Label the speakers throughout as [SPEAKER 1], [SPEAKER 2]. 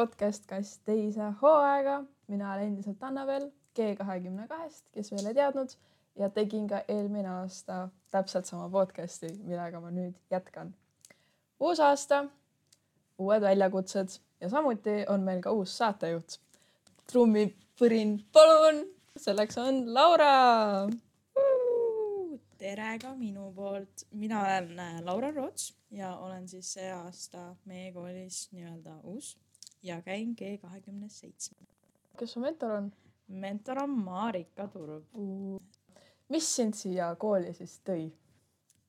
[SPEAKER 1] tulemast podcast Kast teise hooaega. mina olen endiselt Annabel G kahekümne kahest, kes veel ei teadnud ja tegin ka eelmine aasta täpselt sama podcast'i, millega ma nüüd jätkan. uus aasta, uued väljakutsed ja samuti on meil ka uus saatejuht. trummipõrin, palun, selleks on Laura
[SPEAKER 2] tere ka minu poolt, mina olen äh, Laura Roots ja olen siis see aasta meie koolis nii-öelda uus ja käin G kahekümne seitsmel.
[SPEAKER 1] kes su mentor on?
[SPEAKER 2] mentor on Marika Turb.
[SPEAKER 1] mis sind siia kooli siis tõi?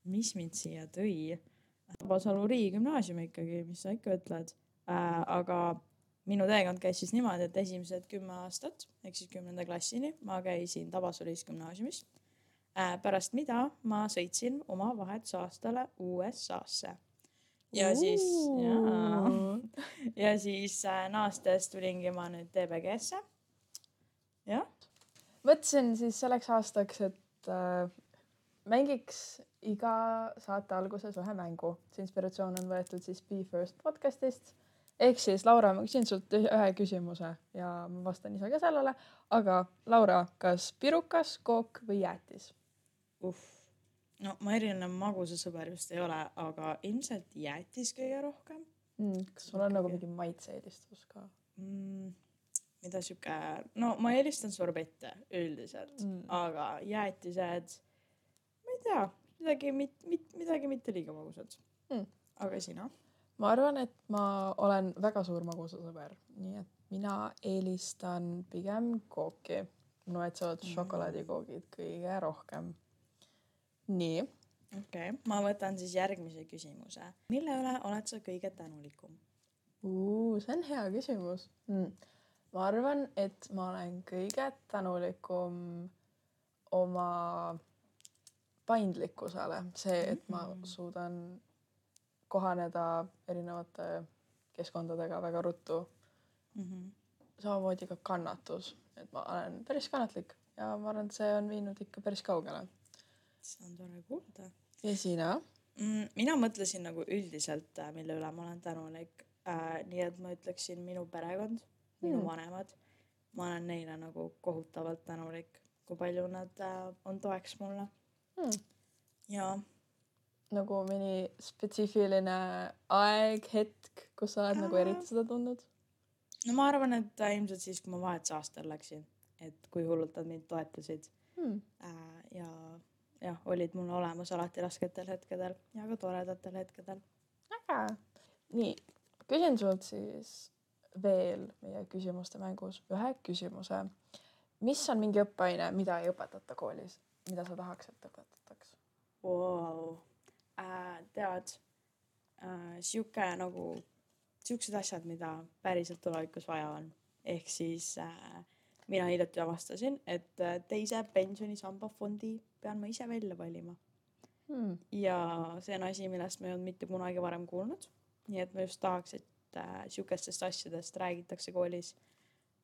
[SPEAKER 2] mis mind siia tõi? Vasalu riigigümnaasium ikkagi, mis sa ikka ütled äh,. aga minu teekond käis siis niimoodi, et esimesed kümme aastat ehk siis kümnenda klassini ma käisin Tabasalus gümnaasiumis äh,. pärast mida ma sõitsin oma vahetusaastale USA-sse. ja siis, jaa, ja siis äh, naastes tulingi ma nüüd TBG-sse. jah.
[SPEAKER 1] mõtlesin siis selleks aastaks, et äh, mängiks iga saate alguses ühe mängu. see inspiratsioon on võetud siis Be First podcast'ist ehk siis Laura, ma küsin sult ühe küsimuse ja ma vastan ise ka sellele, aga Laura, kas pirukas, kook või jäätis?
[SPEAKER 2] uh, no ma erinev magusasõber just ei ole, aga ilmselt jäätis kõige rohkem
[SPEAKER 1] mm,. kas sul on nagu mingi maitse-eelistus ka
[SPEAKER 2] mm,? mida sihuke, no ma eelistan sorbette üldiselt mm., aga jäätised, ma ei tea, midagi, mit-, mit-, midagi mitte liiga magusat mm.. aga sina?
[SPEAKER 1] ma arvan, et ma olen väga suur magusasõber, nii et mina eelistan pigem kooki. mulle maitsevad mm. šokolaadikoogid kõige rohkem nii.
[SPEAKER 2] Okei okay., ma võtan siis järgmise küsimuse. mille üle oled sa kõige tänulikum?
[SPEAKER 1] see on hea küsimus mm.. ma arvan, et ma olen kõige tänulikum oma paindlikkusele, see, et ma mm. suudan kohaneda erinevate keskkondadega väga ruttu mm. -hmm. samamoodi ka kannatus, et ma olen päris kannatlik ja ma arvan, et see on viinud ikka päris kaugele
[SPEAKER 2] see on tore kuulda.
[SPEAKER 1] ja sina
[SPEAKER 2] mm,? mina mõtlesin nagu üldiselt, äh, mille üle ma olen tänulik äh,. nii et ma ütleksin minu perekond, minu mm. vanemad. ma olen neile nagu kohutavalt tänulik, kui palju nad äh, on toeks mulle mm.. ja.
[SPEAKER 1] nagu mõni spetsiifiline aeg, hetk, kus sa oled äh, nagu eriti seda tundnud?
[SPEAKER 2] no ma arvan, et äh, ilmselt siis, kui ma vahetusaastal läksin, et kui hullult nad mind toetasid mm.. Äh, ja jah, olid mul olemas alati rasketel hetkedel ja ka toredatel hetkedel.
[SPEAKER 1] äge. nii, küsin sult siis veel meie küsimuste mängus ühe küsimuse. mis on mingi õppeaine, mida ei õpetata koolis, mida sa tahaks, et õpetataks
[SPEAKER 2] wow. äh,? tead äh,, sihuke nagu, siuksed asjad, mida päriselt tulevikus vaja on, ehk siis äh, mina hiljuti avastasin, et äh, teise pensionisamba fondi pean ma ise välja valima hmm.. ja see on asi, millest ma ei olnud mitte kunagi varem kuulnud. nii et ma just tahaks, et äh, sihukestest asjadest räägitakse koolis.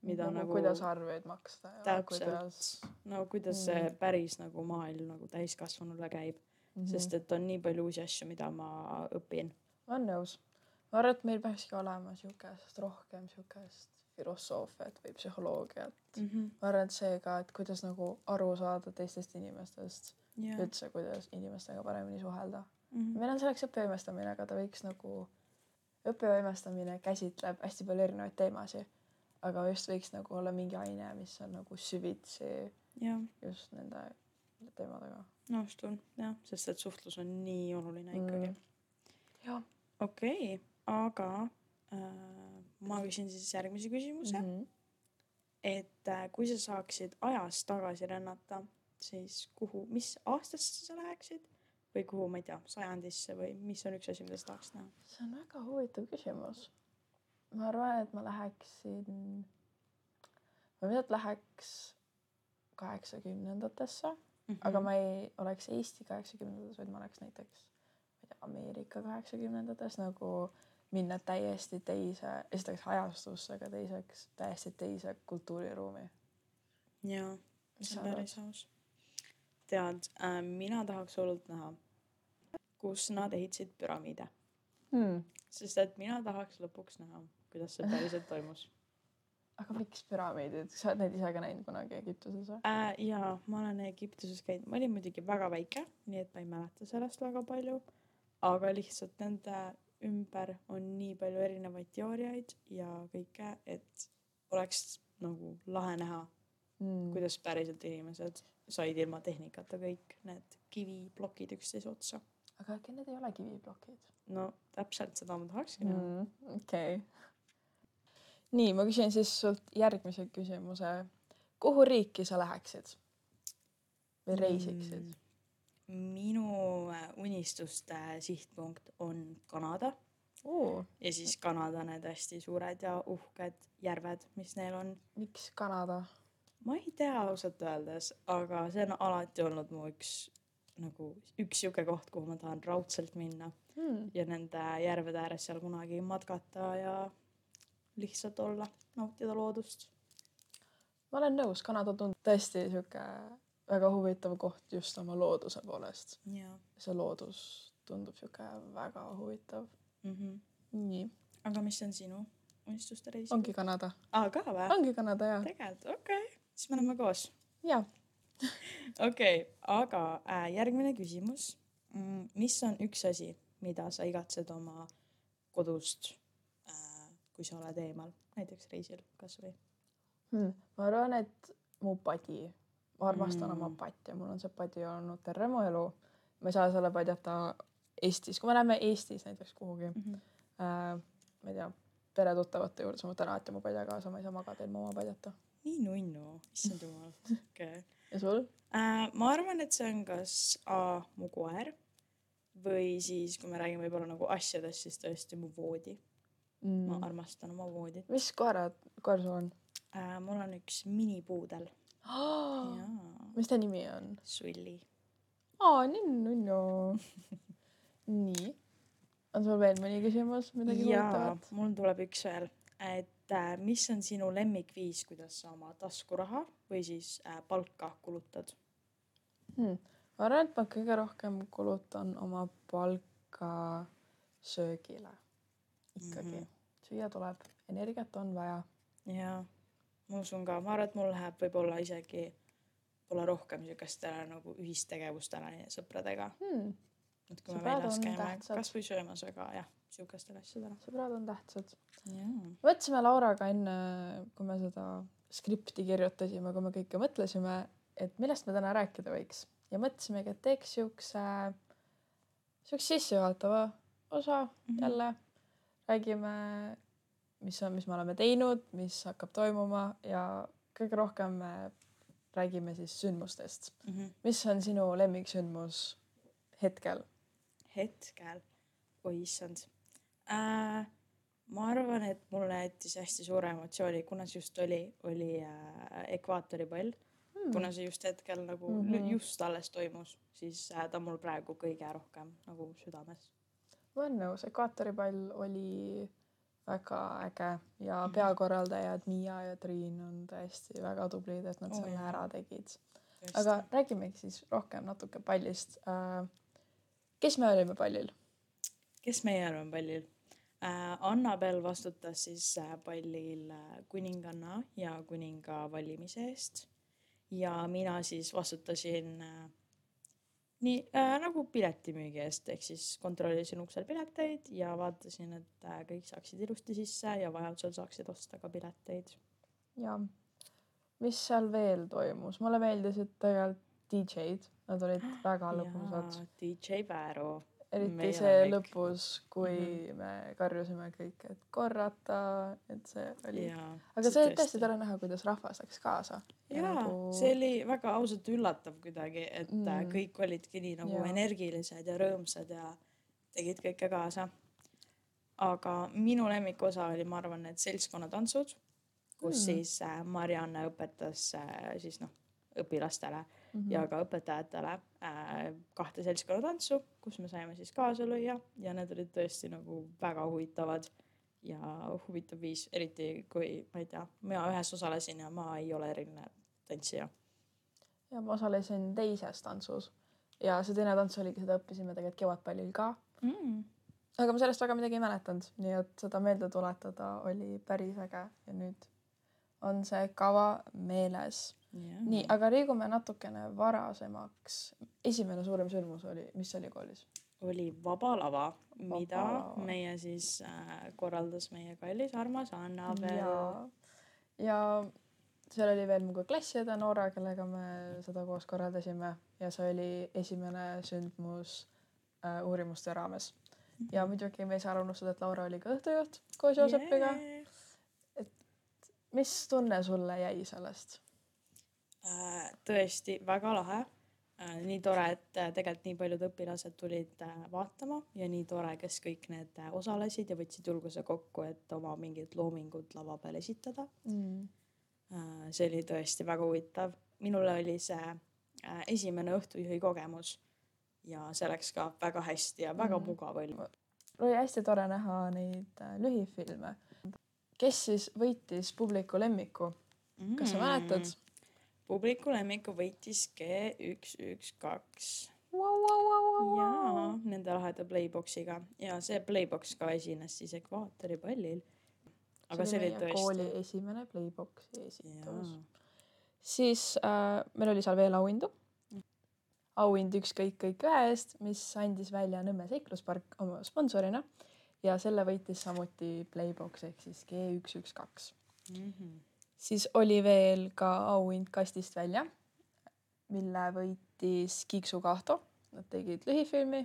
[SPEAKER 1] mida nagu, nagu. kuidas arveid maksta.
[SPEAKER 2] täpselt kuidas..., no kuidas hmm. see päris nagu maailm nagu täiskasvanule käib mm. -hmm. sest et on nii palju uusi asju, mida ma õpin.
[SPEAKER 1] olen nõus. ma arvan, et meil peakski olema sihukest rohkem sihukest filosoofiat või psühholoogiat mm. -hmm. ma arvan, et see ka, et kuidas nagu aru saada teistest inimestest yeah., üldse, kuidas inimestega paremini suhelda mm. -hmm. meil on selleks õppevõimestamine, aga ta võiks nagu, õppevõimestamine käsitleb hästi palju erinevaid teemasid, aga just võiks nagu olla mingi aine, mis on nagu süvitsi yeah. just nende teemadega.
[SPEAKER 2] nõustun jah, sest et suhtlus on nii oluline ikkagi mm..
[SPEAKER 1] jah.
[SPEAKER 2] okei okay,, aga äh, ma küsin siis järgmise küsimuse mm. -hmm. et äh, kui sa saaksid ajas tagasi rännata, siis kuhu, mis aastasse sa läheksid või kuhu, ma ei tea, sajandisse või mis on üks asi, mida sa tahaksid näha?
[SPEAKER 1] see on väga huvitav küsimus. ma arvan, et ma läheksin, ma ilmselt läheks kaheksakümnendatesse mm, -hmm. aga ma ei oleks Eesti kaheksakümnendates, vaid ma oleks näiteks, ma ei tea, Ameerika kaheksakümnendates nagu minna täiesti teise, esiteks ajastusse, aga teiseks täiesti teise kultuuriruumi.
[SPEAKER 2] jaa, see on päris aus. tead äh,, mina tahaks hullult näha, kus nad ehitasid püramiide hmm.. sest et mina tahaks lõpuks näha, kuidas see päriselt toimus
[SPEAKER 1] aga miks püramiidid, sa oled neid ise ka näinud kunagi Egiptuses või
[SPEAKER 2] äh,? jaa, ma olen Egiptuses käinud, ma olin muidugi väga väike, nii et ma ei mäleta sellest väga palju. aga lihtsalt nende ümber on nii palju erinevaid teooriaid ja kõike, et oleks nagu lahe näha mm., kuidas päriselt inimesed said ilma tehnikata kõik need kiviplokid üksteise otsa.
[SPEAKER 1] aga äkki need ei ole kiviplokid?
[SPEAKER 2] no täpselt seda ma tahakski näha
[SPEAKER 1] mm,. okei okay nii, ma küsin siis sult järgmise küsimuse. kuhu riiki sa läheksid või reisiksid mm.?
[SPEAKER 2] Unistuste sihtpunkt on Kanada ja siis Kanada need hästi suured ja uhked järved, mis neil on.
[SPEAKER 1] miks Kanada?
[SPEAKER 2] ma ei tea ausalt öeldes, aga see on alati olnud mu üks nagu üks sihuke koht, kuhu ma tahan raudselt minna hmm. ja nende järvede ääres seal kunagi matkata ja lihtsalt olla, nautida loodust.
[SPEAKER 1] ma olen nõus, Kanada tundub tõesti sihuke väga huvitav koht just oma looduse poolest. see loodus tundub sihuke väga huvitav
[SPEAKER 2] mm. -hmm. nii. aga mis on sinu unistuste reis?
[SPEAKER 1] ongi Kanada.
[SPEAKER 2] aa, ka või?
[SPEAKER 1] ongi Kanada, jaa.
[SPEAKER 2] tegelikult, okei okay., siis me oleme koos.
[SPEAKER 1] jaa.
[SPEAKER 2] okei aga äh, järgmine küsimus. Mm, mis on üks asi, mida sa igatsed oma kodust kui sa oled eemal, näiteks reisil kasvõi
[SPEAKER 1] hmm.? ma arvan, et mu padi, ma armastan mm. oma patja, mul on see padi olnud terve mu elu. ma ei saa selle padjata Eestis, kui me läheme Eestis näiteks kuhugi mm, -hmm. äh, ma ei tea, peretuttavate juures, ma võtan alati oma padja kaasa, ma ei saa magada ilma oma padjata.
[SPEAKER 2] nii nunnu, issand jumal, okay..
[SPEAKER 1] ja sul
[SPEAKER 2] äh,? ma arvan, et see on kas A mu koer või siis, kui me räägime võib-olla nagu asjadest, siis tõesti mu voodi mm.. ma armastan oma voodit.
[SPEAKER 1] mis koerad, koer sul on
[SPEAKER 2] äh,? mul on üks minipuudel.
[SPEAKER 1] Mis ta nimi on?
[SPEAKER 2] Sulli.
[SPEAKER 1] aa, nii nunnu nii, on sul veel mõni küsimus, midagi huvitavat?
[SPEAKER 2] mul tuleb üks veel, et äh, mis on sinu lemmikviis, kuidas sa oma taskuraha või siis äh, palka kulutad
[SPEAKER 1] hmm.? ma arvan, et ma kõige rohkem kulutan oma palka söögile ikkagi mm. -hmm. süüa tuleb, energiat on vaja.
[SPEAKER 2] jaa, ma usun ka, ma arvan, et mul läheb võib-olla isegi võib-olla rohkem siukestele nagu ühistegevustele sõpradega. Hmm.. et kui me väljas käime, kasvõi söömas, aga jah, siukestele asjadele.
[SPEAKER 1] sõbrad on tähtsad. mõtlesime Lauraga enne, kui me seda skripti kirjutasime, kui me kõike mõtlesime, et millest me täna rääkida võiks. Ja mõtlesimegi, et teeks siukse, siukse sissejuhatava osa mm -hmm. jälle. Räägime, mis on, mis me oleme teinud, mis hakkab toimuma ja kõige rohkem me räägime siis sündmustest mm. -hmm. mis on sinu lemmiksündmus hetkel?
[SPEAKER 2] hetkel, oi issand äh,. ma arvan, et mulle jättis hästi suure emotsiooni, kuna see just oli, oli äh, ekvaatoripall hmm.. kuna see just hetkel nagu mm -hmm. just alles toimus, siis äh, ta mul praegu kõige rohkem nagu südames
[SPEAKER 1] ma olen nõus, ekvaatoripall oli väga äge ja -hmm. peakorraldajad Miia ja Triin on tõesti väga tublid, et nad oh, selle jah. ära tegid. aga räägimegi siis rohkem natuke pallist äh,. kes me olime pallil?
[SPEAKER 2] kes meie olime pallil äh,? Annabel vastutas siis äh, pallil kuninganna ja kuninga valimise eest ja mina siis vastutasin äh, nii äh, nagu piletimüügi eest, ehk siis kontrollisin uksel pileteid ja vaatasin, et äh, kõik saaksid ilusti sisse ja vajadusel saaksid osta ka pileteid.
[SPEAKER 1] ja, mis seal veel toimus, mulle meeldisid tegelikult DJ-d, nad olid väga lõbusad.
[SPEAKER 2] DJ Vääro
[SPEAKER 1] eriti see lõpus, kui mm -hmm. me karjusime kõik, et korrata, et see oli. aga see oli tõesti tore näha, kuidas rahvas läks kaasa.
[SPEAKER 2] jaa nagu..., see oli väga ausalt üllatav kuidagi, et mm. kõik olidki nii nagu ja. energilised ja rõõmsad ja tegid kõike kaasa. aga minu lemmikosa oli, ma arvan, need seltskonnatantsud, kus mm. siis äh, Marianne õpetas äh, siis noh, õpilastele mm -hmm. ja ka õpetajatele äh, kahte seltskonnatantsu, kus me saime siis kaasa lüüa ja need olid tõesti nagu väga huvitavad ja huvitav viis, eriti kui ma ei tea, mina ühes osalesin ja ma ei ole eriline tantsija.
[SPEAKER 1] ja ma osalesin teises tantsus ja see teine tants oligi, seda õppisime tegelikult Kevadpallil ka mm.. aga ma sellest väga midagi ei mäletanud, nii et seda meelde tuletada oli päris äge ja nüüd on see kava meeles. Nii, aga liigume natukene varasemaks. esimene suurem sündmus oli, mis oli koolis?
[SPEAKER 2] oli Vaba Lava, mida lava. meie siis äh, korraldas meie kallis armas Annabel.
[SPEAKER 1] ja, ja seal oli veel mu klassiõde Noora, kellega me seda koos korraldasime ja see oli esimene sündmus äh, uurimuste raames. ja mhm. muidugi me ei saa unustada, et Laura oli ka õhtujuht koos Joosepiga yeah.. et mis tunne sulle jäi sellest?
[SPEAKER 2] Tõesti väga lahe äh,. nii tore, et äh, tegelikult nii paljud õpilased tulid äh, vaatama ja nii tore, kes kõik need äh, osalesid ja võtsid julguse kokku, et oma mingit loomingut lava peal esitada mm Äh, see oli tõesti väga huvitav. minule oli see äh, esimene õhtujuhi kogemus ja see läks ka väga hästi ja väga mm. mugav oli.
[SPEAKER 1] oli hästi tore näha neid äh, lühifilme. kes siis võitis publiku lemmiku mm.? kas sa mäletad? Mm.
[SPEAKER 2] Publiku lemmiku võitis G üks, üks, kaks.
[SPEAKER 1] jaa,
[SPEAKER 2] nende laheda Playboxiga ja see Playbox ka esines siis ekvaatori pallil
[SPEAKER 1] aga see oli tõesti. kooli esimene Playboxi esitus. siis äh, meil oli seal veel auhindu. auhind ükskõik kõik ühe eest, mis andis välja Nõmme seikluspark oma sponsorina ja selle võitis samuti Playbox ehk siis G üks, üks, kaks. Mhm. Siis oli veel ka auhind kastist välja, mille võitis Kiiksu Kahto. Nad tegid lühifilmi,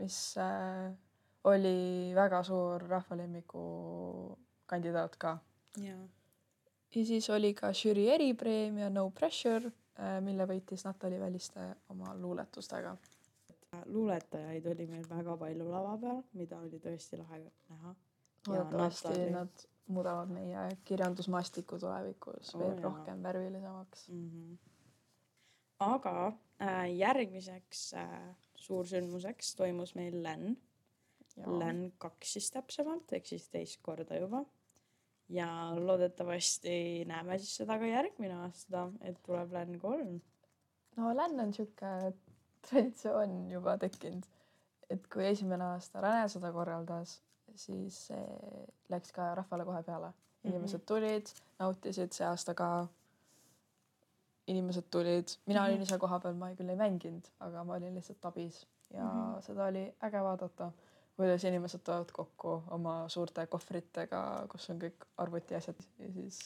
[SPEAKER 1] mis äh, oli väga suur rahvalemmiku kandidaat ka. ja siis oli ka žürii eripreemia No Pressure, äh, mille võitis Natali Väliste oma luuletustega.
[SPEAKER 2] luuletajaid oli meil väga palju lava peal, mida oli tõesti lahe näha.
[SPEAKER 1] loodetavasti nad muudavad meie kirjandusmaastikku tulevikus oh, veel jah. rohkem värvilisemaks mm. -hmm.
[SPEAKER 2] aga äh, järgmiseks äh, suursündmuseks toimus meil LÄN LÄN kaks siis täpsemalt, ehk siis teist korda juba. ja loodetavasti näeme siis seda ka järgmine aasta, et tuleb LÄN kolm.
[SPEAKER 1] no LÄN on sihuke traditsioon juba tekkinud, et kui esimene aasta Rene seda korraldas, siis see läks ka rahvale kohe peale. inimesed mm -hmm. tulid, nautisid, see aasta ka inimesed tulid, mina mm -hmm. olin ise kohapeal, ma küll ei mänginud, aga ma olin lihtsalt abis ja mm -hmm. seda oli äge vaadata kuidas inimesed tulevad kokku oma suurte kohvritega, kus on kõik arvutiasjad ja siis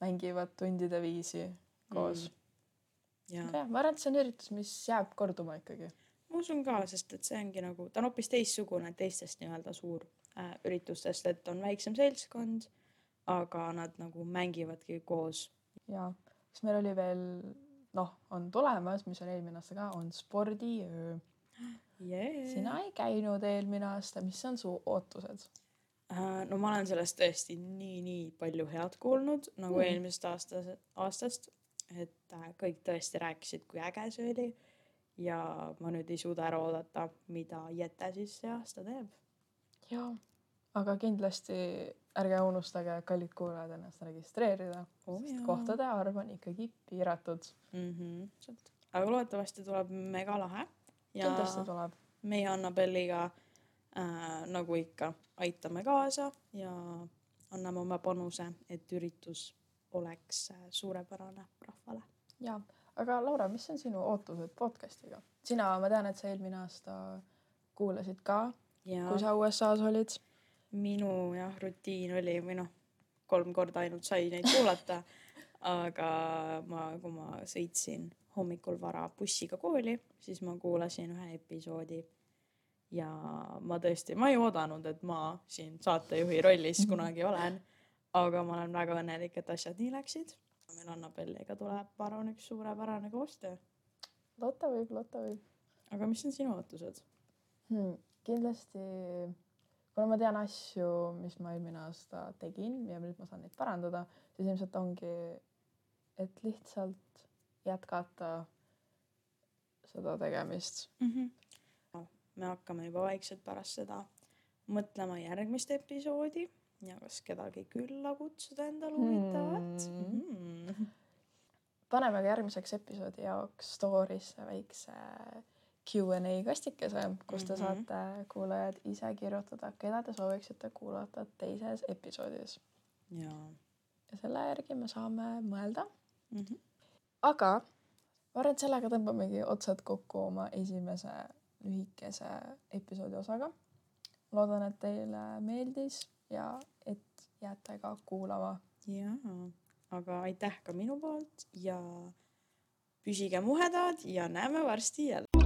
[SPEAKER 1] mängivad tundide viisi koos mm.. jah ja,, ma arvan, et see on üritus, mis jääb korduma ikkagi.
[SPEAKER 2] ma usun ka, sest et see ongi nagu, ta on hoopis teistsugune teistest nii-öelda suurüritustest äh,, et on väiksem seltskond, aga nad nagu mängivadki koos.
[SPEAKER 1] ja, siis meil oli veel noh, on tulemas, mis on eelmine aasta ka, on spordiöö
[SPEAKER 2] yeah..
[SPEAKER 1] sina ei käinud eelmine aasta, mis on su ootused
[SPEAKER 2] uh,? no ma olen sellest tõesti nii-nii palju head kuulnud nagu mm. eelmisest aastast, aastast, et uh, kõik tõesti rääkisid, kui äge see oli. ja ma nüüd ei suuda ära oodata, mida Jette siis see aasta teeb.
[SPEAKER 1] Jaa, aga kindlasti ärge unustage, kallid kuulajad, ennast registreerida oh,, sest jah. kohtade arv on ikkagi piiratud
[SPEAKER 2] mm. -hmm. aga loodetavasti tuleb megalahe
[SPEAKER 1] ja kindlasti tuleb.
[SPEAKER 2] meie Annabelliga äh, nagu ikka aitame kaasa ja anname oma panuse, et üritus oleks äh, suurepärane rahvale.
[SPEAKER 1] ja, aga Laura, mis on sinu ootused podcast'iga? sina, ma tean, et sa eelmine aasta kuulasid ka, kui sa USA-s olid.
[SPEAKER 2] minu jah, rutiin oli või noh, kolm korda ainult sai neid kuulata aga ma, kui ma sõitsin hommikul vara bussiga kooli, siis ma kuulasin ühe episoodi. ja ma tõesti, ma ei oodanud, et ma siin saatejuhi rollis kunagi olen. aga ma olen väga õnnelik, et asjad nii läksid. meil Annabelliga tuleb, ma arvan, üks suurepärane koostöö.
[SPEAKER 1] loota võib, loota võib.
[SPEAKER 2] aga mis on sinu ootused
[SPEAKER 1] hmm,? Kindlasti, kuna ma tean asju, mis ma eelmine aasta tegin ja nüüd ma saan neid parandada, siis ilmselt ongi, et lihtsalt jätkata seda tegemist
[SPEAKER 2] mm. -hmm. No, me hakkame juba vaikselt pärast seda mõtlema järgmist episoodi ja kas kedagi külla kutsuda endale huvitavat mm. -hmm.
[SPEAKER 1] paneme ka järgmiseks episoodi jaoks story'sse väikse Q and A kastikese, kus te
[SPEAKER 2] Mhm.
[SPEAKER 1] saate kuulajad ise kirjutada, keda te sooviksite kuulata teises episoodis ja selle järgi me saame mõelda.
[SPEAKER 2] mm -hmm.
[SPEAKER 1] aga ma arvan, et sellega tõmbamegi otsad kokku oma esimese lühikese episoodi osaga. loodan, et teile meeldis ja et jääte ka kuulama.
[SPEAKER 2] jaa, aga aitäh ka minu poolt ja püsige muhedad ja näeme varsti jälle.